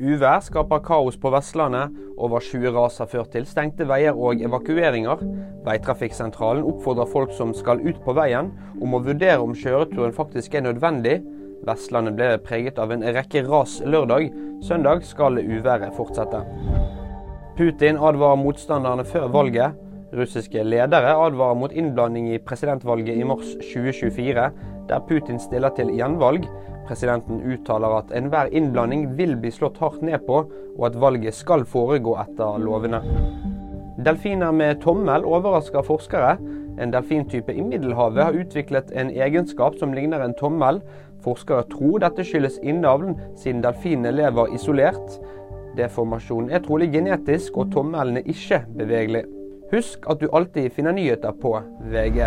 Uvær skaper kaos på Vestlandet. Over 20 ras har ført til stengte veier og evakueringer. Veitrafikksentralen oppfordrer folk som skal ut på veien, om å vurdere om kjøreturen faktisk er nødvendig. Vestlandet ble preget av en rekke ras lørdag. Søndag skal uværet fortsette. Putin advarer motstanderne før valget. Russiske ledere advarer mot innblanding i presidentvalget i mars 2024, der Putin stiller til gjenvalg. Presidenten uttaler at enhver innblanding vil bli slått hardt ned på, og at valget skal foregå etter lovene. Delfiner med tommel overrasker forskere. En delfintype i Middelhavet har utviklet en egenskap som ligner en tommel. Forskere tror dette skyldes innavlen, siden delfinene lever isolert. Deformasjonen er trolig genetisk, og tommelen er ikke bevegelig. Husk at du alltid finner nyheter på VG.